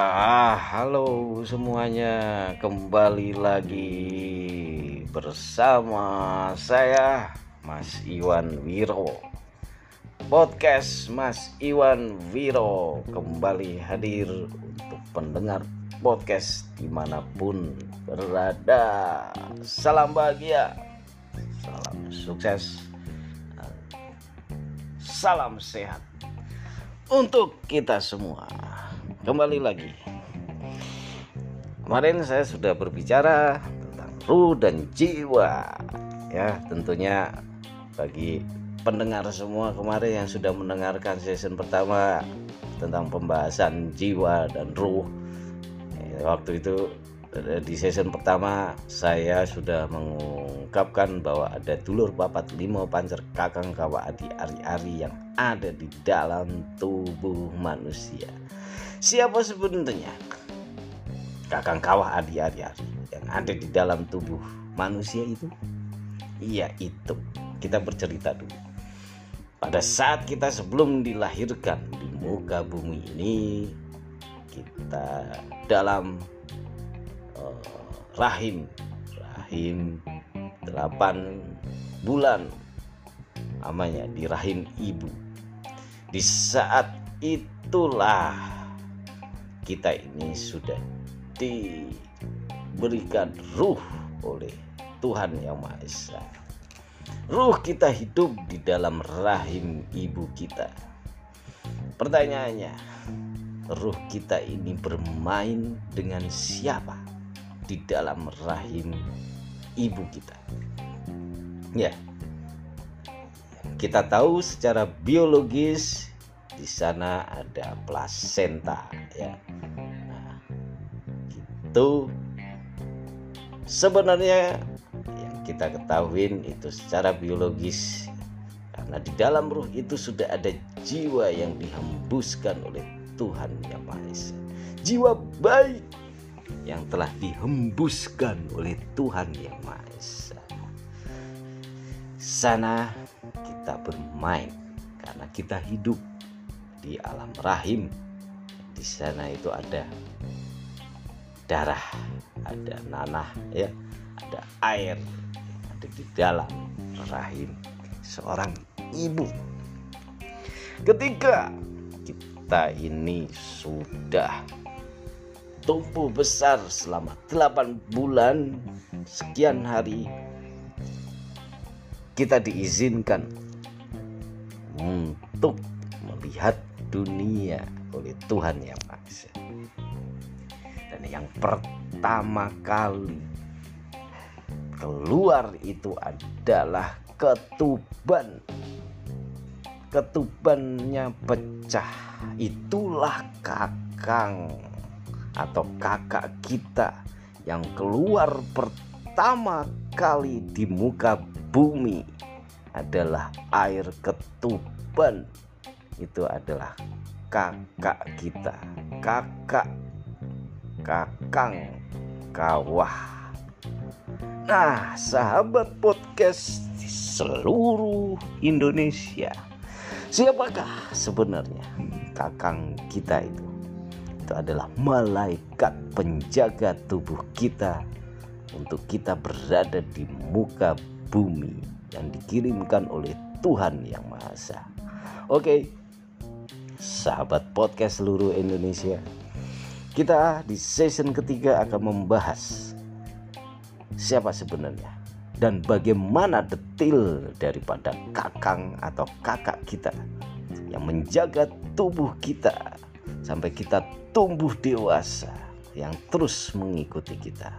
Ya, halo semuanya. Kembali lagi bersama saya Mas Iwan Wiro. Podcast Mas Iwan Wiro kembali hadir untuk pendengar podcast di mana pun berada. Salam bahagia, salam sukses, salam sehat untuk kita semua kembali lagi. Kemarin saya sudah berbicara tentang ruh dan jiwa. Ya tentunya bagi pendengar semua kemarin yang sudah mendengarkan season pertama tentang pembahasan jiwa dan ruh ya, waktu itu di season pertama saya sudah mengungkapkan bahwa ada dulur papat limo pancer kakang kawa adi ari-ari yang ada di dalam tubuh manusia Siapa sebenarnya kakang kawah adi-adi yang ada di dalam tubuh manusia itu? Iya itu. Kita bercerita dulu. Pada saat kita sebelum dilahirkan di muka bumi ini, kita dalam rahim, rahim delapan bulan namanya di rahim ibu. Di saat itulah kita ini sudah diberikan ruh oleh Tuhan Yang Maha Esa. Ruh kita hidup di dalam rahim ibu kita. Pertanyaannya, ruh kita ini bermain dengan siapa di dalam rahim ibu kita? Ya, kita tahu secara biologis di sana ada plasenta ya itu sebenarnya yang kita ketahui itu secara biologis karena di dalam ruh itu sudah ada jiwa yang dihembuskan oleh Tuhan yang Maha Esa. Jiwa baik yang telah dihembuskan oleh Tuhan yang Maha Esa. Sana kita bermain karena kita hidup di alam rahim. Di sana itu ada darah, ada nanah ya, ada air ada di dalam rahim seorang ibu. Ketika kita ini sudah tumbuh besar selama 8 bulan. Sekian hari kita diizinkan untuk melihat dunia oleh Tuhan yang Maha dan yang pertama kali keluar itu adalah ketuban. Ketubannya pecah. Itulah kakang atau kakak kita yang keluar pertama kali di muka bumi adalah air ketuban itu adalah kakak kita kakak kakang kawah. Nah, sahabat podcast di seluruh Indonesia, siapakah sebenarnya kakang kita itu? Itu adalah malaikat penjaga tubuh kita untuk kita berada di muka bumi yang dikirimkan oleh Tuhan Yang Maha Esa. Oke, sahabat podcast seluruh Indonesia, kita di season ketiga akan membahas siapa sebenarnya dan bagaimana detil daripada kakang atau kakak kita yang menjaga tubuh kita sampai kita tumbuh dewasa yang terus mengikuti kita.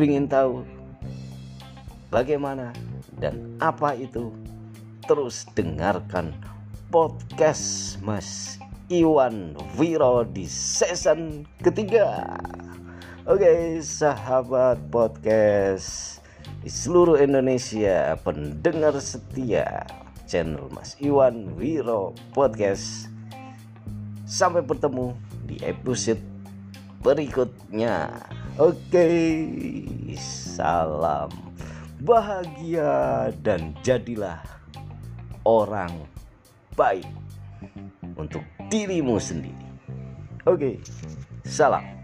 Ingin tahu bagaimana dan apa itu? Terus dengarkan podcast Mas Iwan Wiro di season ketiga. Oke, sahabat podcast di seluruh Indonesia, pendengar setia channel Mas Iwan Wiro Podcast. Sampai bertemu di episode berikutnya. Oke, salam bahagia dan jadilah orang baik untuk dirimu sendiri. Oke, salam.